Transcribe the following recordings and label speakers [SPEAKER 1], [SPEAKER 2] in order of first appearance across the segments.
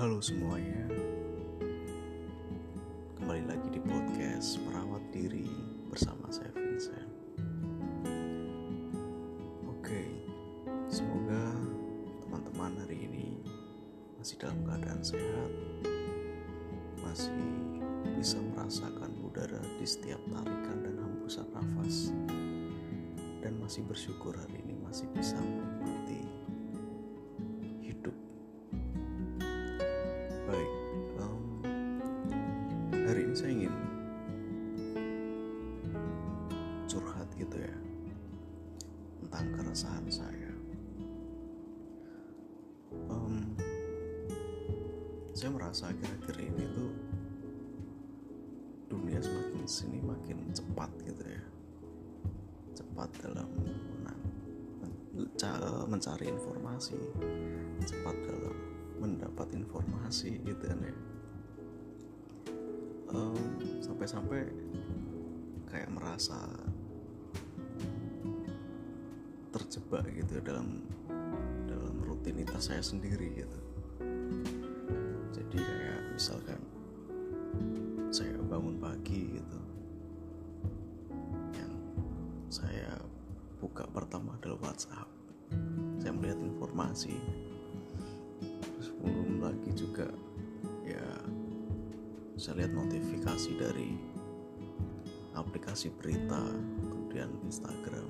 [SPEAKER 1] Halo semuanya. Kembali lagi di podcast Merawat Diri bersama saya Vincent. Oke Semoga teman-teman hari ini Masih dalam keadaan sehat Masih bisa merasakan udara di setiap tarikan dan hembusan nafas Dan masih bersyukur hari ini masih bisa menikmati sini makin cepat gitu ya, cepat dalam mencari informasi, cepat dalam mendapat informasi gitu kan ya. Em, sampai-sampai kayak merasa terjebak gitu dalam dalam rutinitas saya sendiri gitu buka pertama adalah WhatsApp. Saya melihat informasi. Terus belum lagi juga ya saya lihat notifikasi dari aplikasi berita kemudian Instagram.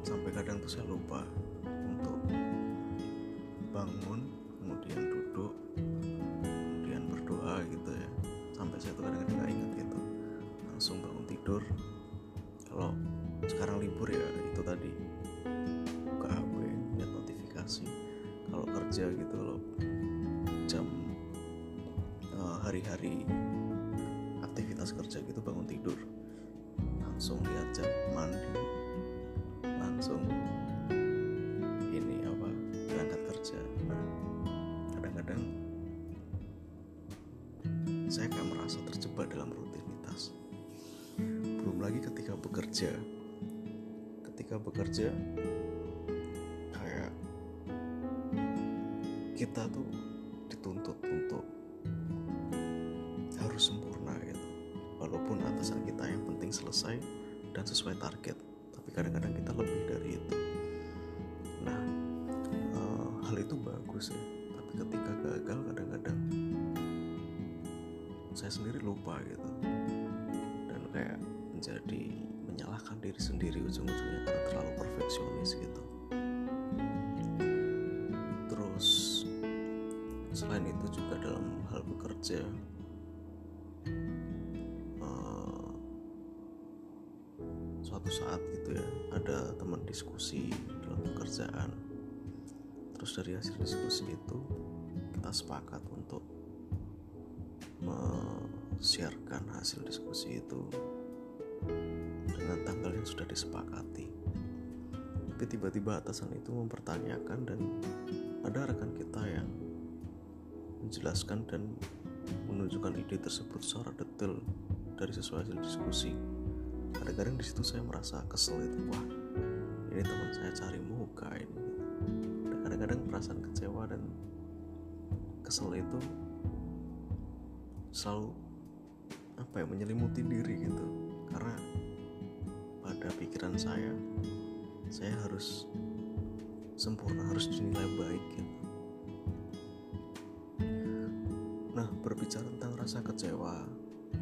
[SPEAKER 1] Sampai kadang tuh saya lupa untuk bangun kemudian duduk kemudian berdoa gitu ya. Sampai saya tuh kadang-kadang ingat gitu. Langsung bangun tidur kalau sekarang libur ya itu tadi. Buka HP lihat notifikasi. Kalau kerja gitu loh jam eh, hari-hari aktivitas kerja gitu bangun tidur. Langsung lihat jam mandi. Langsung ini apa berangkat kerja. Nah kadang-kadang saya kayak merasa terjebak dalam rutinitas belum lagi ketika bekerja. Ketika bekerja kayak kita tuh dituntut untuk harus sempurna gitu. Walaupun atasan kita yang penting selesai dan sesuai target tapi kadang-kadang kita lebih dari itu. Nah eh, hal itu bagus ya. Tapi ketika gagal kadang-kadang saya sendiri lupa gitu. Dan kayak menjadi menyalahkan diri sendiri ujung-ujungnya karena terlalu perfeksionis gitu. Terus selain itu juga dalam hal bekerja eh, suatu saat gitu ya ada teman diskusi dalam pekerjaan. Terus dari hasil diskusi itu kita sepakat untuk men-sharekan hasil diskusi itu dengan tanggal yang sudah disepakati tapi tiba-tiba atasan itu mempertanyakan dan ada rekan kita yang menjelaskan dan menunjukkan ide tersebut secara detail dari sesuai hasil diskusi. Kadang-kadang di situ saya merasa kesel itu, wah ini teman saya cari muka ini. Dan kadang-kadang perasaan kecewa dan kesel itu selalu apa ya menyelimuti diri gitu, karena pada pikiran saya saya harus sempurna harus dinilai baik gitu. Nah, berbicara tentang rasa kecewa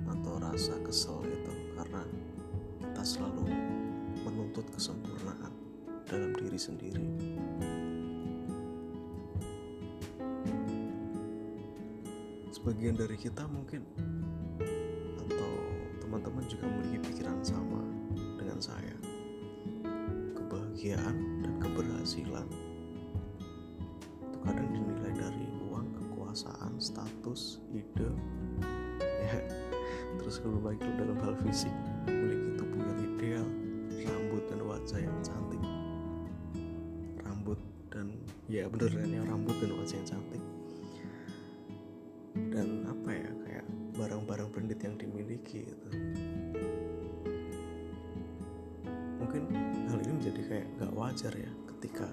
[SPEAKER 1] atau rasa kesel itu karena kita selalu menuntut kesempurnaan dalam diri sendiri. Sebagian dari kita mungkin juga memiliki pikiran sama dengan saya. Kebahagiaan dan keberhasilan itu kadang dinilai dari uang, kekuasaan, status, ide, ya. Terus kalau baik itu dalam hal fisik, memiliki tubuh yang ideal, rambut dan wajah yang cantik, rambut dan ya bener ya rambut dan wajah yang cantik, dan apa ya kayak barang-barang branded yang dimiliki gitu. Mungkin hal ini menjadi kayak gak wajar ya ketika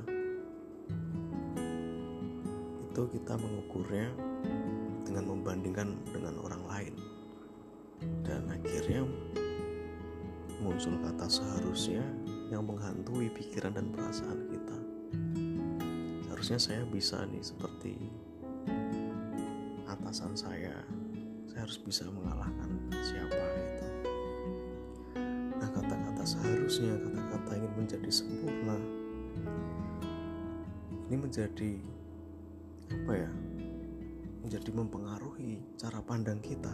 [SPEAKER 1] itu kita mengukurnya dengan membandingkan dengan orang lain. Dan akhirnya muncul kata seharusnya yang menghantui pikiran dan perasaan kita. Seharusnya saya bisa nih seperti atasan saya. Saya harus bisa mengalahkan siapa itu seharusnya kata-kata ingin menjadi sempurna. Ini menjadi apa ya menjadi mempengaruhi cara pandang kita.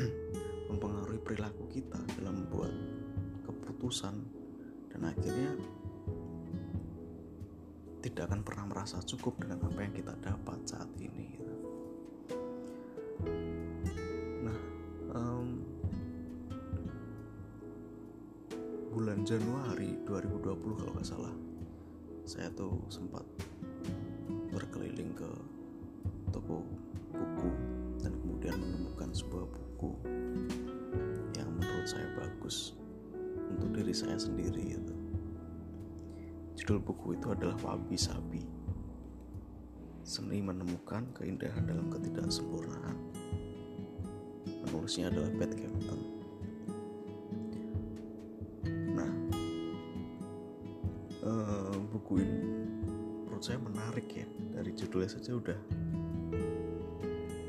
[SPEAKER 1] Mempengaruhi perilaku kita dalam membuat keputusan. Dan akhirnya tidak akan pernah merasa cukup dengan apa yang kita dapat saat ini bulan Januari 2020 kalau nggak salah. Saya tuh sempat berkeliling ke toko buku dan kemudian menemukan sebuah buku yang menurut saya bagus untuk diri saya sendiri itu judul buku itu adalah Wabi Sabi. Seni menemukan keindahan dalam ketidaksempurnaan. Penulisnya adalah Pat Captain buku ini menurut saya menarik ya dari judulnya saja udah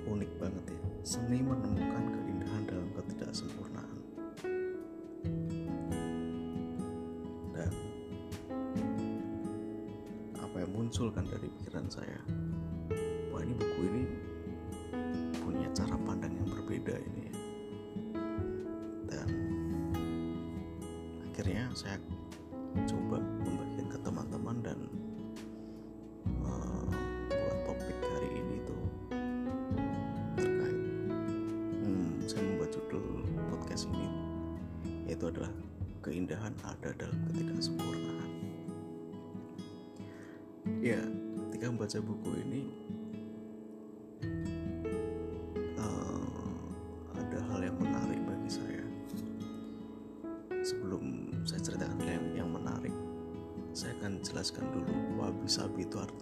[SPEAKER 1] unik banget ya. Seni menemukan keindahan dalam ketidaksempurnaan. Dan apa yang muncul kan dari pikiran saya? Wah ini buku ini punya cara pandang yang berbeda ini ya. Dan akhirnya saya coba ke teman-teman dan uh, buat topik hari ini tuh terkait hmm, saya membuat judul podcast ini yaitu adalah keindahan ada dalam ketidaksempurnaan. Ya ketika membaca buku ini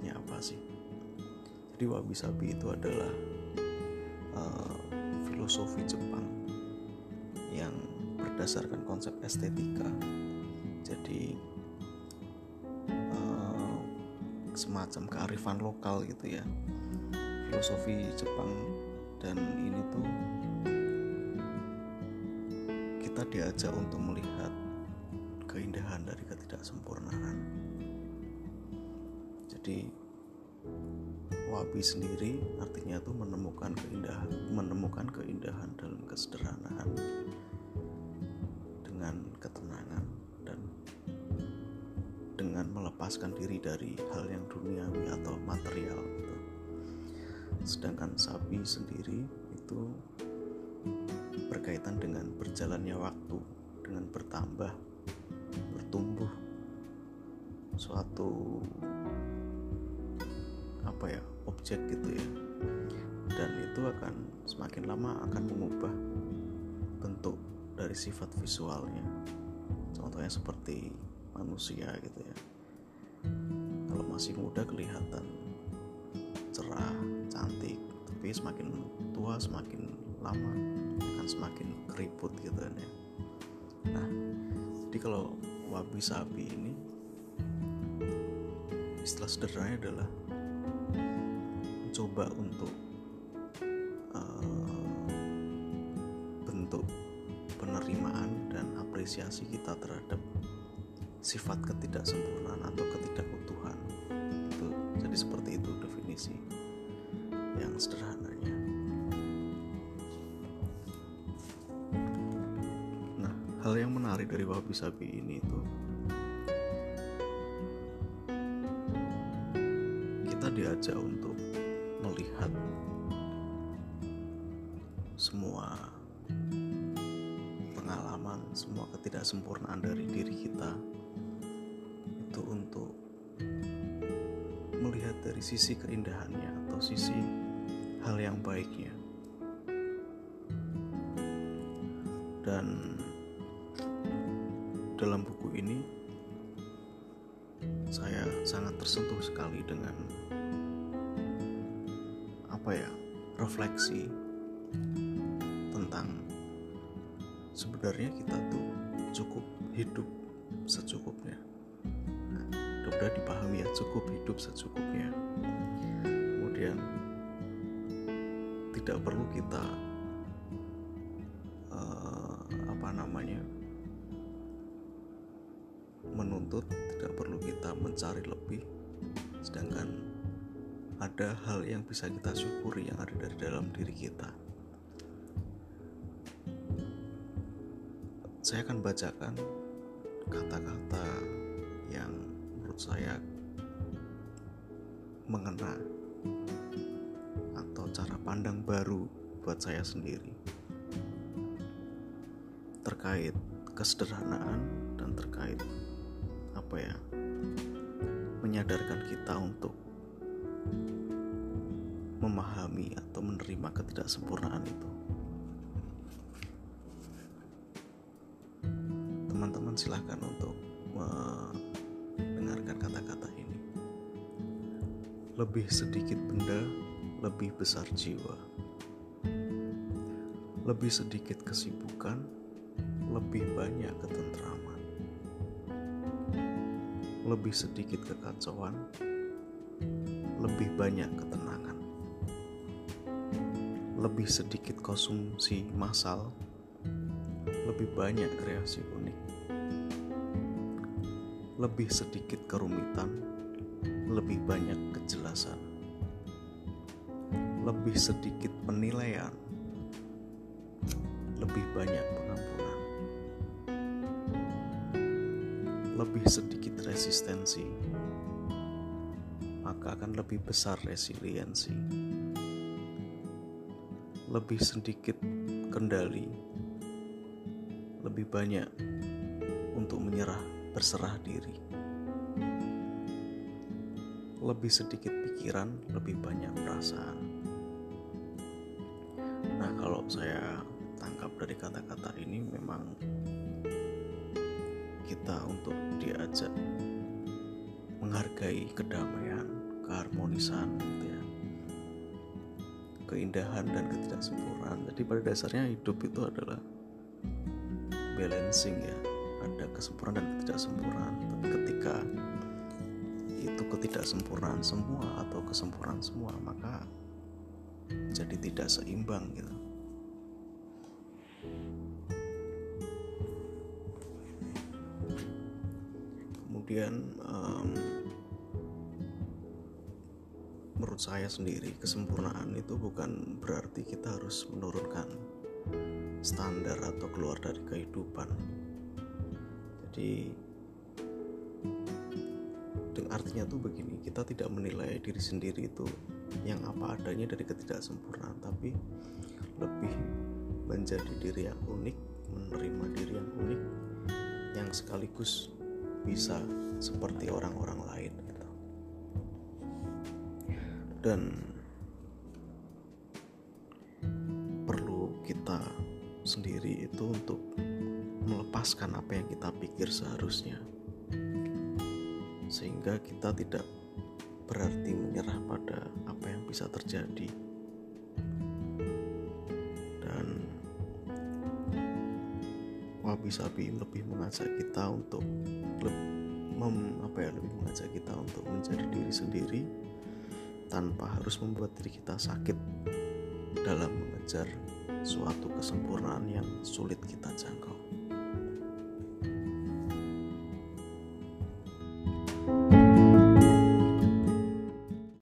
[SPEAKER 1] artinya apa sih? Jadi wabi sabi itu adalah uh, filosofi Jepang yang berdasarkan konsep estetika. Jadi uh, semacam kearifan lokal gitu ya. Filosofi Jepang dan ini tuh kita diajak untuk melihat keindahan dari ketidaksempurnaan jadi wabi sendiri artinya tuh menemukan keindahan menemukan keindahan dalam kesederhanaan dengan ketenangan dan dengan melepaskan diri dari hal yang duniawi atau material gitu. sedangkan sapi sendiri itu berkaitan dengan berjalannya waktu dengan bertambah bertumbuh suatu apa ya objek gitu ya. Dan itu akan semakin lama akan mengubah bentuk dari sifat visualnya. Contohnya seperti manusia gitu ya. Kalau masih muda kelihatan cerah cantik tapi semakin tua semakin lama akan semakin keriput gitu kan ya. Nah jadi kalau wabi sabi ini istilah sederhananya adalah mencoba untuk uh, bentuk penerimaan dan apresiasi kita terhadap sifat ketidaksempurnaan atau ketidakutuhan itu jadi seperti itu definisi yang sederhananya. Nah hal yang menarik dari wabi sabi ini itu kita diajak untuk melihat semua pengalaman, semua ketidaksempurnaan dari diri kita itu untuk melihat dari sisi keindahannya atau sisi hal yang baiknya. Dan dalam buku ini saya sangat tersentuh sekali dengan apa ya refleksi tentang sebenarnya kita tuh cukup hidup secukupnya. Nah, udah dipahami ya cukup hidup secukupnya. Kemudian tidak perlu kita uh, apa namanya menuntut tidak perlu kita mencari lebih. Sedangkan ada hal yang bisa kita syukuri yang ada dari dalam diri kita. Saya akan bacakan kata-kata yang menurut saya mengena atau cara pandang baru buat saya sendiri terkait kesederhanaan dan terkait apa ya menyadarkan kita untuk memahami atau menerima ketidaksempurnaan itu. teman-teman silahkan untuk mendengarkan kata-kata ini. Lebih sedikit benda, lebih besar jiwa. Lebih sedikit kesibukan, lebih banyak ketentraman. Lebih sedikit kekacauan, lebih banyak ketenangan. Lebih sedikit konsumsi massal, lebih banyak kreasi unik. Lebih sedikit kerumitan, lebih banyak kejelasan, lebih sedikit penilaian, lebih banyak pengampunan, lebih sedikit resistensi, maka akan lebih besar resiliensi, lebih sedikit kendali, lebih banyak untuk menyerah berserah diri. Lebih sedikit pikiran, lebih banyak perasaan. Nah, kalau saya tangkap dari kata-kata ini memang kita untuk diajak menghargai kedamaian, keharmonisan gitu ya. Keindahan dan ketidaksempurnaan. Jadi pada dasarnya hidup itu adalah balancing ya ada kesempurnaan dan ketidaksempurnaan tapi ketika itu ketidaksempurnaan semua atau kesempurnaan semua maka jadi tidak seimbang gitu kemudian um, menurut saya sendiri kesempurnaan itu bukan berarti kita harus menurunkan standar atau keluar dari kehidupan jadi dengan artinya tuh begini kita tidak menilai diri sendiri itu yang apa adanya dari ketidaksempurnaan tapi lebih menjadi diri yang unik menerima diri yang unik yang sekaligus bisa seperti orang-orang lain. Dan perlu kita sendiri itu untuk melepaskan apa yang kita pikir seharusnya, sehingga kita tidak berarti menyerah pada apa yang bisa terjadi, dan Wabi Sabi lebih mengajak kita untuk mem, apa ya lebih mengajak kita untuk menjadi diri sendiri tanpa harus membuat diri kita sakit dalam mengejar suatu kesempurnaan yang sulit kita jangkau.